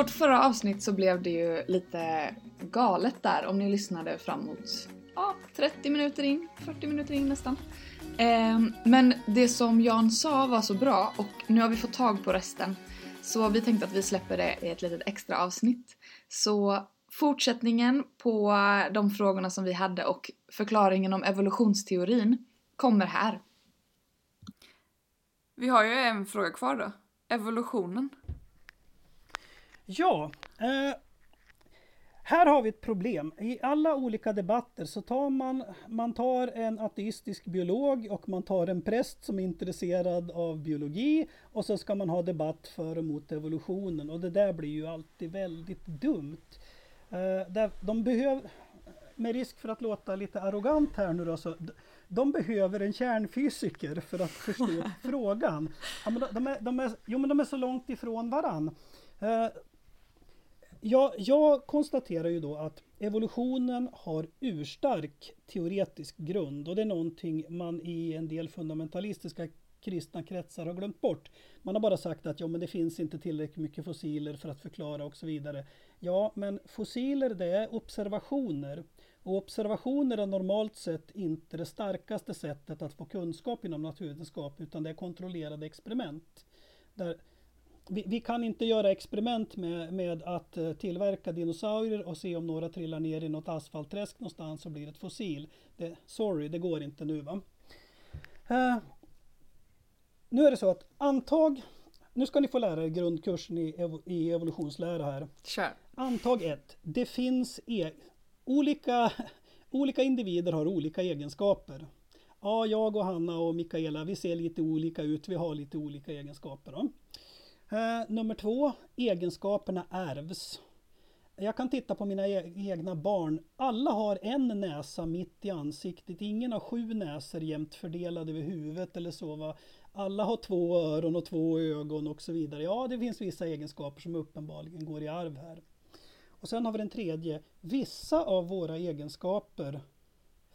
I vårt förra avsnitt så blev det ju lite galet där om ni lyssnade framåt ja, 30 minuter in, 40 minuter in nästan. Ehm, men det som Jan sa var så bra och nu har vi fått tag på resten. Så vi tänkte att vi släpper det i ett litet extra avsnitt. Så fortsättningen på de frågorna som vi hade och förklaringen om evolutionsteorin kommer här. Vi har ju en fråga kvar då. Evolutionen. Ja, eh, här har vi ett problem. I alla olika debatter så tar man, man tar en ateistisk biolog och man tar en präst som är intresserad av biologi och så ska man ha debatt för och mot evolutionen och det där blir ju alltid väldigt dumt. Eh, de behöver, med risk för att låta lite arrogant här nu då, så de behöver en kärnfysiker för att förstå frågan. Ja, men de, är, de, är, jo, men de är så långt ifrån varann. Jag, jag konstaterar ju då att evolutionen har urstark teoretisk grund och det är någonting man i en del fundamentalistiska kristna kretsar har glömt bort. Man har bara sagt att ja, men det finns inte tillräckligt mycket fossiler för att förklara och så vidare. Ja, men fossiler det är observationer. Och observationer är normalt sett inte det starkaste sättet att få kunskap inom naturvetenskap utan det är kontrollerade experiment. Där vi, vi, kan inte göra experiment med, med att uh, tillverka dinosaurier och se om några trillar ner i något asfaltträsk någonstans och blir ett fossil. Det, sorry, det går inte nu va. Uh, nu är det så att antag, nu ska ni få lära er grundkursen i, ev i evolutionslära här. Kör. Antag 1. Det finns e olika, olika individer har olika egenskaper. Ja, jag och Hanna och Mikaela, vi ser lite olika ut, vi har lite olika egenskaper. Då. Eh, nummer två, egenskaperna ärvs. Jag kan titta på mina e egna barn. Alla har en näsa mitt i ansiktet. Ingen har sju näsor jämnt fördelade över huvudet eller så. Va? Alla har två öron och två ögon och så vidare. Ja, det finns vissa egenskaper som uppenbarligen går i arv här. Och sen har vi den tredje. Vissa av våra egenskaper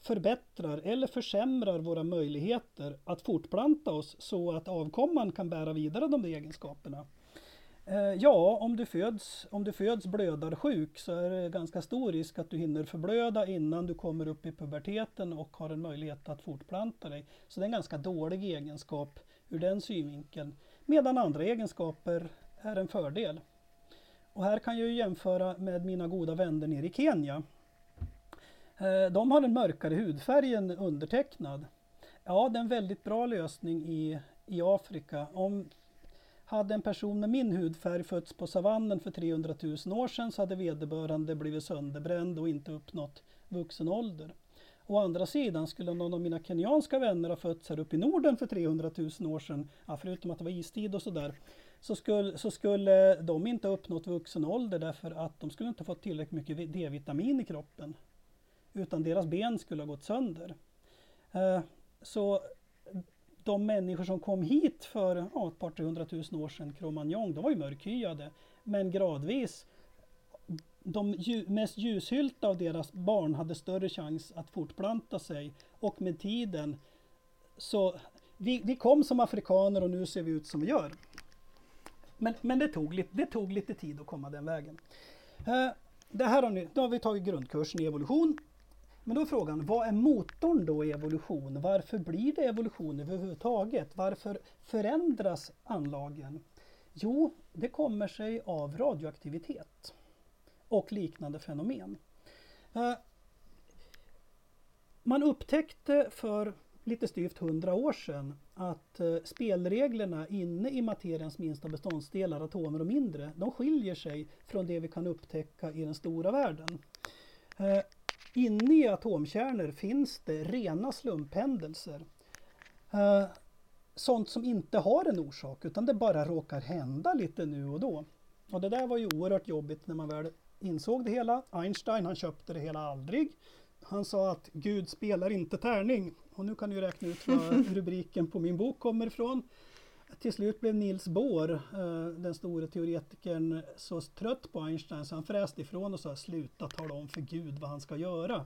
förbättrar eller försämrar våra möjligheter att fortplanta oss så att avkomman kan bära vidare de egenskaperna. Eh, ja, om du, föds, om du föds blödarsjuk så är det ganska stor risk att du hinner förblöda innan du kommer upp i puberteten och har en möjlighet att fortplanta dig. Så det är en ganska dålig egenskap ur den synvinkeln. Medan andra egenskaper är en fördel. Och här kan jag jämföra med mina goda vänner nere i Kenya. Eh, de har en mörkare hudfärg än undertecknad. Ja, det är en väldigt bra lösning i, i Afrika. Om hade en person med min hudfärg fötts på savannen för 300 000 år sedan så hade vederbörande blivit sönderbränd och inte uppnått vuxen ålder. Å andra sidan skulle någon av mina kenyanska vänner ha fötts här uppe i Norden för 300 000 år sedan, ja, förutom att det var istid och sådär, så skulle, så skulle de inte ha uppnått vuxen ålder därför att de skulle inte fått tillräckligt mycket D-vitamin i kroppen utan deras ben skulle ha gått sönder. Eh, så de människor som kom hit för ja, ett par 300 000 år sedan, Cro-Magnon, de var ju mörkhyade. Men gradvis, de mest ljushylta av deras barn hade större chans att fortplanta sig. Och med tiden så, vi, vi kom som afrikaner och nu ser vi ut som vi gör. Men, men det, tog, det tog lite tid att komma den vägen. Eh, det här har, ni, då har vi tagit grundkursen i evolution men då är frågan, vad är motorn då i evolution? Varför blir det evolution överhuvudtaget? Varför förändras anlagen? Jo, det kommer sig av radioaktivitet och liknande fenomen. Eh, man upptäckte för lite styvt hundra år sedan att eh, spelreglerna inne i materiens minsta beståndsdelar, atomer och mindre, de skiljer sig från det vi kan upptäcka i den stora världen. Eh, Eh, Inne i atomkärnor finns det rena slumphändelser. Uh, sånt som inte har en orsak utan det bara råkar hända lite nu och då. Och det där var ju oerhört jobbigt när man väl insåg det hela. Einstein han köpte det hela aldrig. Han sa att Gud spelar inte tärning. Och nu kan du räkna ut var rubriken på min bok kommer ifrån. Till slut blev Niels Bohr, eh, den store teoretikern, så trött på Einstein så han fräste ifrån och sa sluta tala om för Gud vad han ska göra.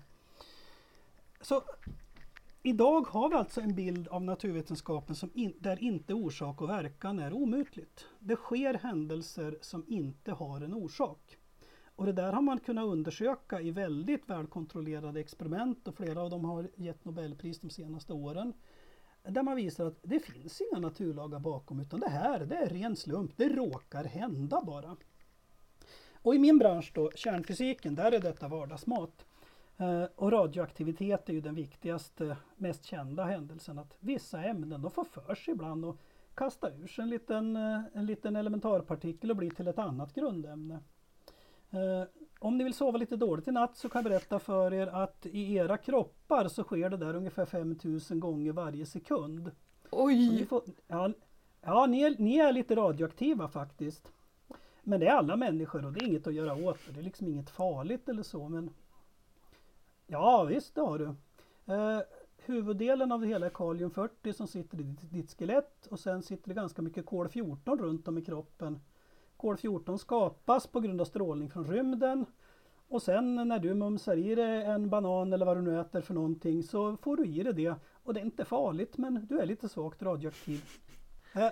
Så idag har vi alltså en bild av naturvetenskapen som in, där inte orsak och verkan är omutligt. Det sker händelser som inte har en orsak. Och det där har man kunnat undersöka i väldigt välkontrollerade experiment och flera av dem har gett Nobelpris de senaste åren. Där man visar att det finns inga naturlagar bakom utan det här det är ren slump, det råkar hända bara. Och i min bransch då, kärnfysiken, där är detta vardagsmat. Eh, och radioaktivitet är ju den viktigaste, mest kända händelsen. Att vissa ämnen de får för sig ibland och kasta ur sig en liten, eh, en liten elementarpartikel och bli till ett annat grundämne. Eh, om ni vill sova lite dåligt i natt så kan jag berätta för er att i era kroppar så sker det där ungefär 5000 gånger varje sekund. Oj! Får, ja, ja ni, är, ni är lite radioaktiva faktiskt. Men det är alla människor och det är inget att göra åt det. Är liksom inget farligt eller så. Men Ja visst det har du. Eh, huvuddelen av det hela är kalium 40 som sitter i ditt, ditt skelett och sen sitter det ganska mycket kol 14 runt om i kroppen. Kol 14 skapas på grund av strålning från rymden och sen när du mumsar i dig en banan eller vad du nu äter för någonting så får du i dig det. Och det är inte farligt men du är lite svagt radioaktiv. Eh,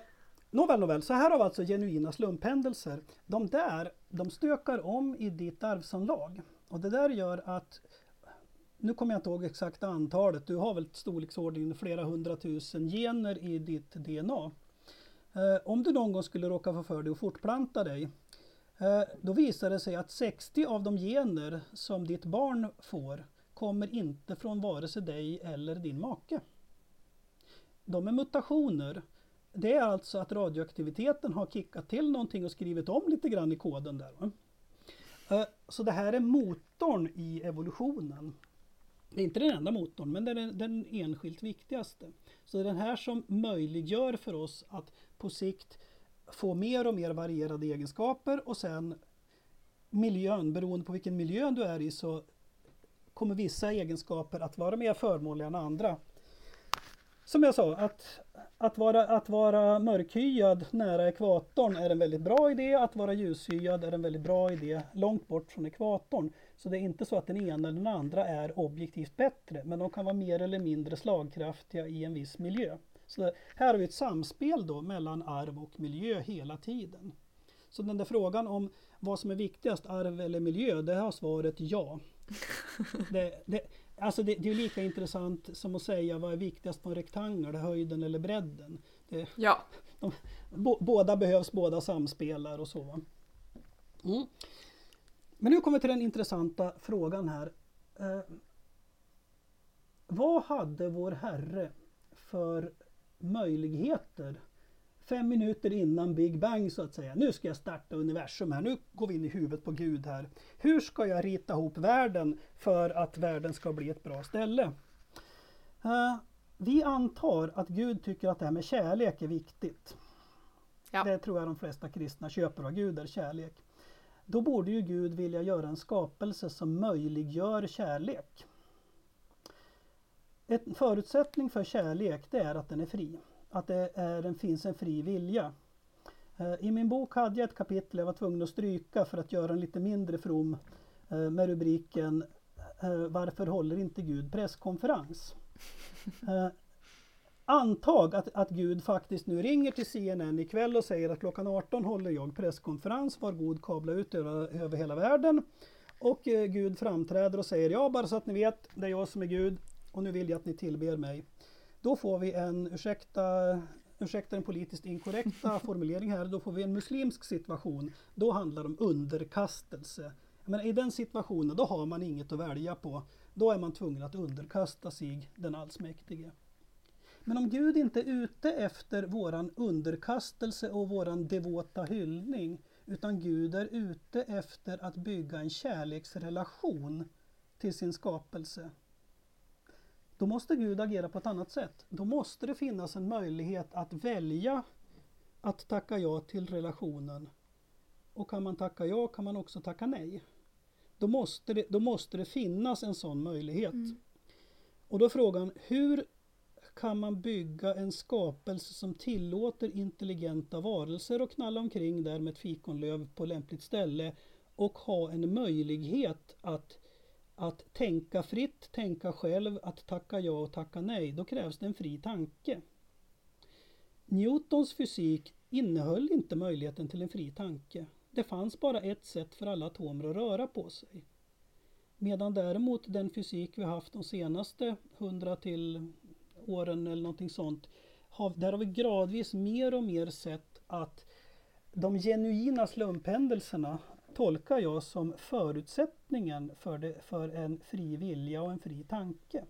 nåväl, nåväl, så här har vi alltså genuina slumphändelser. De där, de stökar om i ditt arvsanlag. Och det där gör att nu kommer jag inte ihåg exakta antalet, du har väl storleksordningen flera hundratusen gener i ditt DNA. Eh, om du någon gång skulle råka få för dig att fortplanta dig, eh, då visar det sig att 60 av de gener som ditt barn får kommer inte från vare sig dig eller din make. De är mutationer. Det är alltså att radioaktiviteten har kickat till någonting och skrivit om lite grann i koden där. Eh, så det här är motorn i evolutionen. Det är inte den enda motorn, men det är den, den enskilt viktigaste. Så det är den här som möjliggör för oss att på sikt få mer och mer varierade egenskaper och sen miljön, beroende på vilken miljö du är i så kommer vissa egenskaper att vara mer förmånliga än andra. Som jag sa, att, att, vara, att vara mörkhyad nära ekvatorn är en väldigt bra idé. Att vara ljushyad är en väldigt bra idé långt bort från ekvatorn. Så det är inte så att den ena eller den andra är objektivt bättre, men de kan vara mer eller mindre slagkraftiga i en viss miljö. Så här har vi ett samspel då mellan arv och miljö hela tiden. Så den där frågan om vad som är viktigast, arv eller miljö, det har svaret ja. Det, det, alltså det, det är lika intressant som att säga vad är viktigast på en rektangel, höjden eller bredden. Det, ja. De, båda behövs, båda samspelar och så. Mm. Men nu kommer vi till den intressanta frågan här. Eh, vad hade vår Herre för möjligheter fem minuter innan Big Bang så att säga. Nu ska jag starta universum här. Nu går vi in i huvudet på Gud här. Hur ska jag rita ihop världen för att världen ska bli ett bra ställe? Uh, vi antar att Gud tycker att det här med kärlek är viktigt. Ja. Det tror jag de flesta kristna köper av Gud är kärlek. Då borde ju Gud vilja göra en skapelse som möjliggör kärlek. En förutsättning för kärlek det är att den är fri. Att det är, den finns en fri vilja. Eh, I min bok hade jag ett kapitel jag var tvungen att stryka för att göra den lite mindre from eh, med rubriken eh, Varför håller inte Gud presskonferens? Antag att, att Gud faktiskt nu ringer till CNN ikväll och säger att klockan 18 håller jag presskonferens, var god kabla ut över, över hela världen. Och eh, Gud framträder och säger ja, bara så att ni vet, det är jag som är Gud och nu vill jag att ni tillber mig. Då får vi en, ursäkta, ursäkta den politiskt inkorrekta formulering här, då får vi en muslimsk situation. Då handlar det om underkastelse. Men I den situationen, då har man inget att välja på. Då är man tvungen att underkasta sig den allsmäktige. Men om Gud inte är ute efter våran underkastelse och våran devota hyllning utan Gud är ute efter att bygga en kärleksrelation till sin skapelse. Då måste Gud agera på ett annat sätt. Då måste det finnas en möjlighet att välja att tacka ja till relationen. Och kan man tacka ja kan man också tacka nej. Då måste det, då måste det finnas en sån möjlighet. Mm. Och då är frågan, hur kan man bygga en skapelse som tillåter intelligenta varelser att knalla omkring där med ett fikonlöv på lämpligt ställe och ha en möjlighet att att tänka fritt, tänka själv, att tacka ja och tacka nej, då krävs det en fri tanke. Newtons fysik innehöll inte möjligheten till en fri tanke. Det fanns bara ett sätt för alla atomer att röra på sig. Medan däremot den fysik vi haft de senaste hundra till åren eller någonting sånt, där har vi gradvis mer och mer sett att de genuina slumphändelserna tolkar jag som förutsättningen för, det, för en fri vilja och en fri tanke.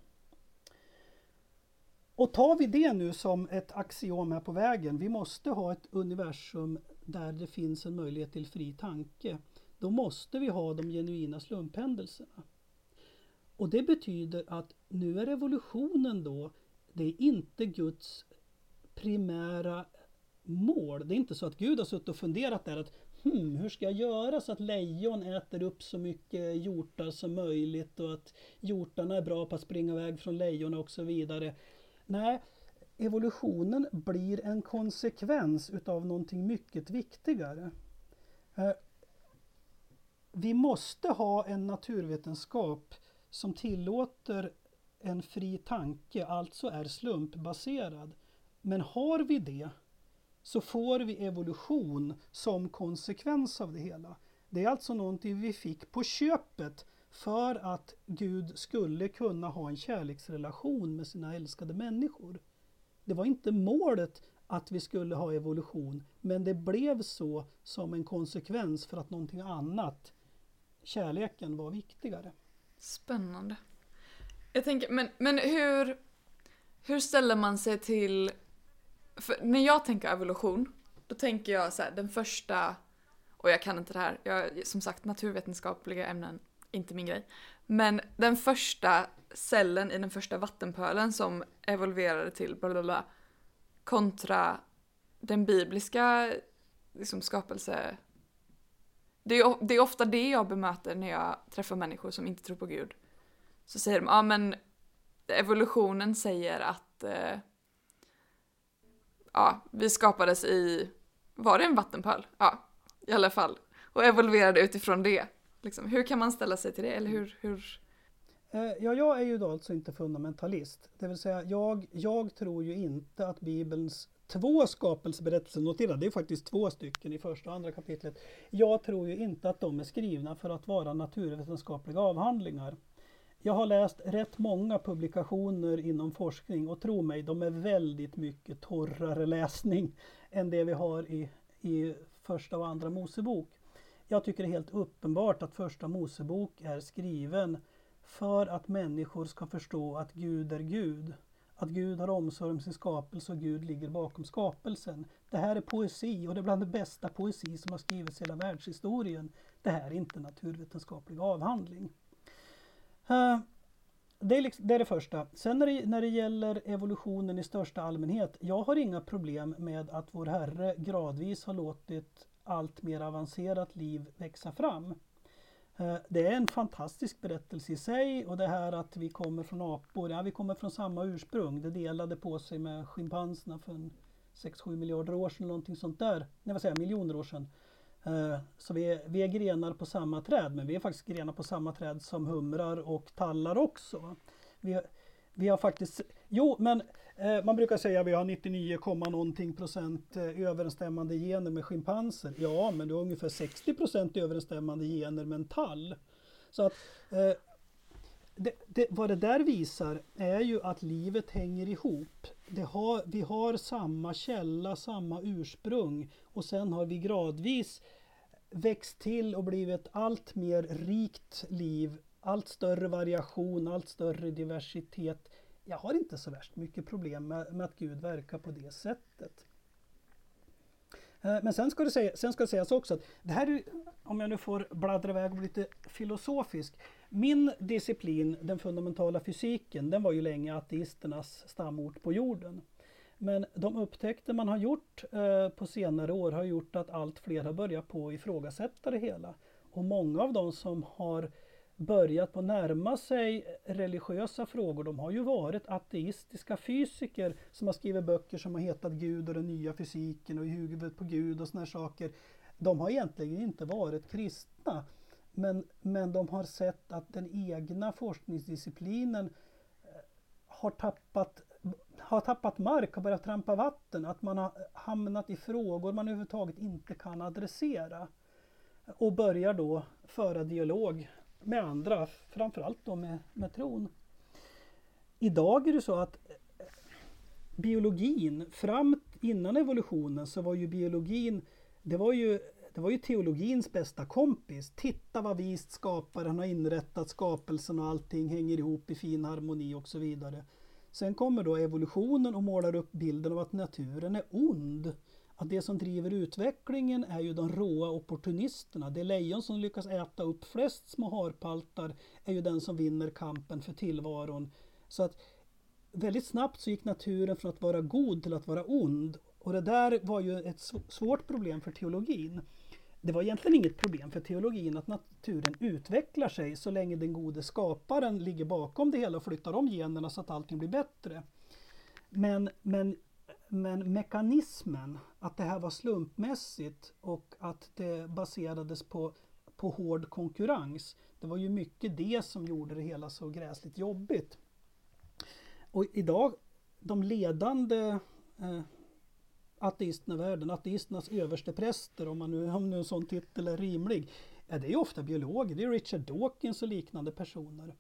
Och tar vi det nu som ett axiom här på vägen, vi måste ha ett universum där det finns en möjlighet till fri tanke, då måste vi ha de genuina slumphändelserna. Och det betyder att nu är revolutionen då, det är inte Guds primära mål. Det är inte så att Gud har suttit och funderat där att hmm, hur ska jag göra så att lejon äter upp så mycket hjortar som möjligt och att hjortarna är bra på att springa iväg från lejon och så vidare. Nej, evolutionen blir en konsekvens utav någonting mycket viktigare. Eh, vi måste ha en naturvetenskap som tillåter en fri tanke, alltså är slumpbaserad. Men har vi det så får vi evolution som konsekvens av det hela. Det är alltså någonting vi fick på köpet för att Gud skulle kunna ha en kärleksrelation med sina älskade människor. Det var inte målet att vi skulle ha evolution, men det blev så som en konsekvens för att någonting annat, kärleken, var viktigare. Spännande. Jag tänker, men, men hur, hur ställer man sig till för när jag tänker evolution, då tänker jag så här, den första, och jag kan inte det här, jag, som sagt naturvetenskapliga ämnen, inte min grej. Men den första cellen i den första vattenpölen som evolverade till blablabla, kontra den bibliska liksom, skapelse... Det är, det är ofta det jag bemöter när jag träffar människor som inte tror på Gud. Så säger de, ja ah, men evolutionen säger att eh, ja, vi skapades i, var det en vattenpöl? Ja, i alla fall. Och evolverade utifrån det. Liksom, hur kan man ställa sig till det? Eller hur, hur? Eh, ja, jag är ju då alltså inte fundamentalist. Det vill säga, jag, jag tror ju inte att Bibelns två skapelseberättelser, notera det är faktiskt två stycken i första och andra kapitlet. Jag tror ju inte att de är skrivna för att vara naturvetenskapliga avhandlingar. Jag har läst rätt många publikationer inom forskning och tro mig, de är väldigt mycket torrare läsning än det vi har i, i första och andra Mosebok. Jag tycker det är helt uppenbart att första Mosebok är skriven för att människor ska förstå att Gud är Gud. Att Gud har omsorg om sin skapelse och Gud ligger bakom skapelsen. Det här är poesi och det är bland det bästa poesi som har skrivits i hela världshistorien. Det här är inte naturvetenskaplig avhandling. Eh, det är, liksom, det är, det första. Sen när det, när det gäller evolutionen i största allmänhet. Jag har inga problem med att vår Herre gradvis har låtit allt mer avancerat liv växa fram. Eh, det är en fantastisk berättelse i sig och det här att vi kommer från apor, ja vi kommer från samma ursprung. Det delade på sig med schimpanserna för 6-7 miljarder år sedan, någonting sånt där. Nej vad säger jag, miljoner år sedan. Eh, så vi är, vi är grenar på samma träd, men vi är faktiskt grenar på samma träd som humrar och tallar också. Vi, vi har faktiskt, jo men eh, man brukar säga att vi har 99, någonting procent eh, överensstämmande gener med schimpanser. Ja, men du har ungefär 60 procent överensstämmande gener med en tall. Så att eh, det, det, vad det där visar är ju att livet hänger ihop. Har, vi har samma källa, samma ursprung och sen har vi gradvis växt till och blivit ett allt mer rikt liv, allt större variation, allt större diversitet. Jag har inte så värst mycket problem med, med att Gud verkar på det sättet. Eh, men sen ska, det säga, sen ska det sägas också att det här är, om jag nu får bladdra iväg och bli lite filosofisk. Min disciplin, den fundamentala fysiken, den var ju länge ateisternas stamort på jorden. Men de upptäckter man har gjort eh, på senare år har gjort att allt fler har börjat på ifrågasätta det hela. Och många av de som har börjat på närma sig religiösa frågor, de har ju varit ateistiska fysiker som har skrivit böcker som har hetat Gud och den nya fysiken och i huvudet på Gud och såna här saker. De har egentligen inte varit kristna. men, men de har sett att den egna forskningsdisciplinen eh, har tappat, har tappat mark, har börjat trampa vatten, att man har hamnat i frågor man överhuvudtaget inte kan adressera. Och börjar då föra dialog med andra, framförallt då med, med tron. Idag är det så att eh, biologin, fram innan evolutionen så var ju biologin, det var ju, det var ju teologins bästa kompis. Titta vad vist skaparen har inrättat skapelsen och allting hänger ihop i fin harmoni och så vidare. Sen kommer då evolutionen och målar upp bilden av att naturen är ond. Att det som driver utvecklingen är ju de råa opportunisterna. Det lejon som lyckas äta upp flest små harpaltar är ju den som vinner kampen för tillvaron. Så att väldigt snabbt så gick naturen från att vara god till att vara ond. Och det där var ju ett svårt problem för teologin. Det var egentligen inget problem för teologin att naturen utvecklar sig så länge den gode skaparen ligger bakom det hela och flyttar om generna så att allting blir bättre. Men, men, men mekanismen, att det här var slumpmässigt och att det baserades på, på hård konkurrens. Det var ju mycket det som gjorde det hela så gräsligt jobbigt. Och idag, de ledande eh, ateisterna i världen, ateisternas överstepräster, om, man nu, om nu en sån titel är rimlig, ja, det är ofta biologer, det är Richard Dawkins och liknande personer.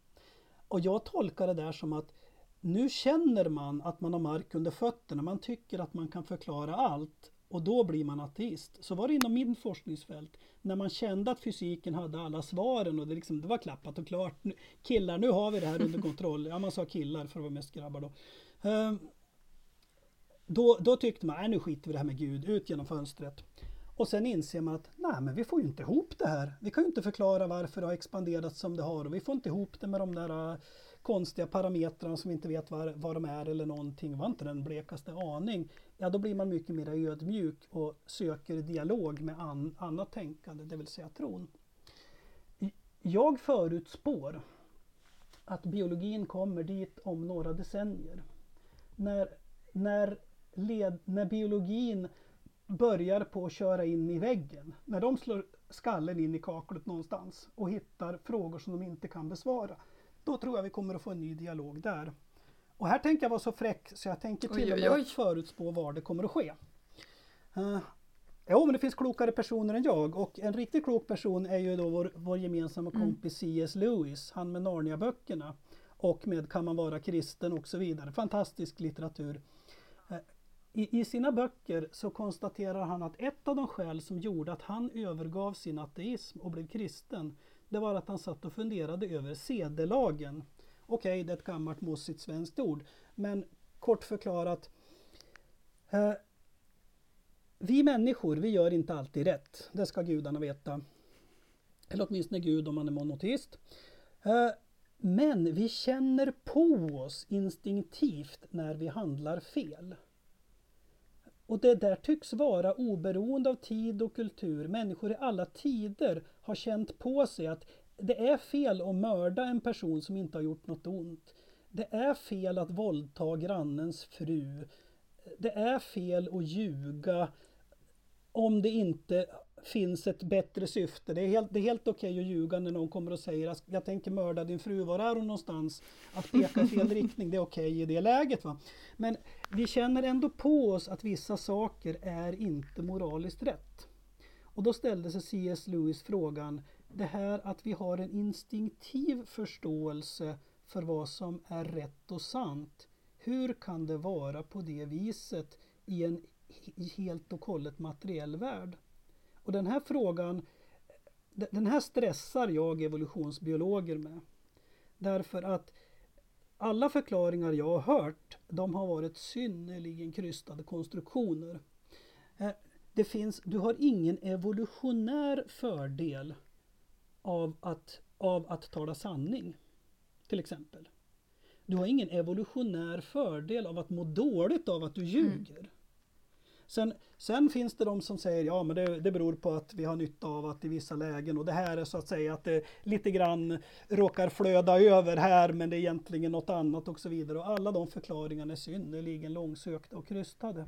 Och jag tolkar det där som att nu känner man att man har mark under fötterna, man tycker att man kan förklara allt och då blir man ateist. Så var det inom min forskningsfält. När man kände att fysiken hade alla svaren och det, liksom, det var klappat och klart. Killar, nu har vi det här under kontroll. Ja, man sa killar för att vara mest grabbar då. Då, då tyckte man, nej nu skiter vi det här med Gud, ut genom fönstret. Och sen inser man att nej men vi får ju inte ihop det här. Vi kan ju inte förklara varför det har expanderat som det har och vi får inte ihop det med de där äh, konstiga parametrarna som vi inte vet vad, vad de är eller någonting. Vi har inte den blekaste aning. Ja då blir man mycket mer ödmjuk och söker dialog med an, annat tänkande, det vill säga tron. Jag förutspår att biologin kommer dit om några decennier. När, när led, när biologin börjar på att köra in i väggen, när de slår skallen in i kaklet någonstans och hittar frågor som de inte kan besvara, då tror jag vi kommer att få en ny dialog där. Och här tänker jag vara så fräck så jag tänker till och med förutspå var det kommer att ske. Uh, ja, men det finns klokare personer än jag och en riktigt klok person är ju då vår, vår gemensamma mm. kompis C.S. Lewis, han med Narnia-böckerna och med Kan man vara kristen och så vidare. Fantastisk litteratur. I, I, sina böcker så konstaterar han att ett av de skäl som gjorde att han övergav sin ateism och blev kristen, det var att han satt och funderade över sedelagen. Okej, okay, det är ett gammalt mossigt svenskt ord, men kort förklarat. Eh, vi människor, vi gör inte alltid rätt. Det ska gudarna veta. Eller åtminstone Gud om man är monoteist. Eh, men vi känner på oss instinktivt när vi handlar fel. Och det där tycks vara oberoende av tid och kultur. Människor i alla tider har känt på sig att det är fel att mörda en person som inte har gjort något ont. Det är fel att våldta grannens fru. Det är fel att ljuga om det inte finns ett bättre syfte. Det är helt, det är helt okej okay att ljuga när någon kommer och säger att jag tänker mörda din fru, var är hon någonstans? Att peka i fel riktning, det är okej okay i det läget. Va? Men vi känner ändå på oss att vissa saker är inte moraliskt rätt. Och då ställde sig C.S. Lewis frågan, det här att vi har en instinktiv förståelse för vad som är rätt och sant. Hur kan det vara på det viset i en helt och hållet materiell värld? Och den här frågan, den här stressar jag evolutionsbiologer med. Därför att alla förklaringar jag har hört, de har varit synnerligen krystade konstruktioner. Eh, det finns, du har ingen evolutionär fördel av att, av att tala sanning. Till exempel. Du har ingen evolutionär fördel av att må dåligt av att du ljuger. Mm. Sen, sen finns det de som säger ja men det, det beror på att vi har nytta av att i vissa lägen och det här är så att säga att det lite grann råkar flöda över här men det är egentligen något annat och så vidare. Och alla de förklaringarna är synnerligen långsökta och krystade.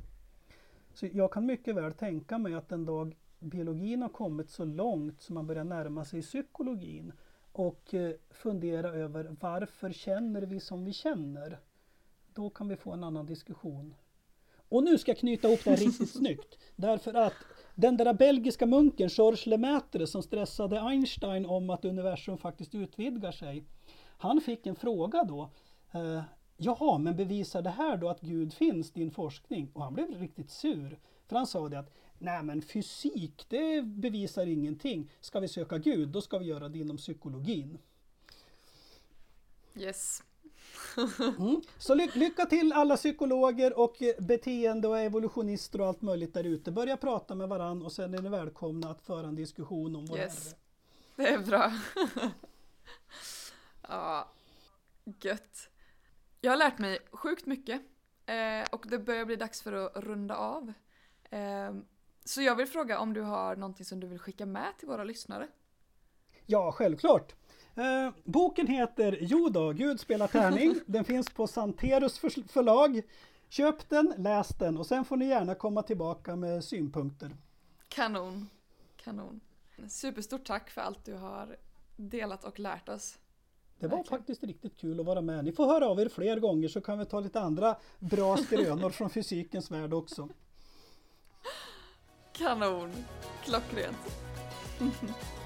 Så jag kan mycket väl tänka mig att en dag biologin har kommit så långt så man börjar närma sig psykologin och eh, fundera över varför känner vi som vi känner? Då kan vi få en annan diskussion. Och nu ska jag knyta ihop det här riktigt snyggt. Därför att den där belgiska munken Georges Lemaitre som stressade Einstein om att universum faktiskt utvidgar sig. Han fick en fråga då. Eh, Jaha, men bevisar det här då att Gud finns, din forskning? Och han blev riktigt sur. För han sa det att nej men fysik, det bevisar ingenting. Ska vi söka Gud, då ska vi göra det inom psykologin. Yes. Mm. Så ly lycka till alla psykologer och beteende och evolutionister och allt möjligt där ute. Börja prata med varann och sen är ni välkomna att föra en diskussion om vår Yes. Det är bra. ja, gött. Jag har lärt mig sjukt mycket eh, och det börjar bli dags för att runda av. Eh, så jag vill fråga om du har någonting som du vill skicka med till våra lyssnare? Ja, självklart. Eh, boken heter Jo då, Gud spelar tärning. Den finns på Santerus för- förlag. Köp den, läs den och sen får ni gärna komma tillbaka med synpunkter. Kanon. Kanon. Superstort tack för allt du har delat och lärt oss. Det var Verkligen. faktiskt riktigt kul att vara med. Ni får höra av er fler gånger så kan vi ta lite andra bra skrönor från fysikens värld också. Kanon. Klockrent.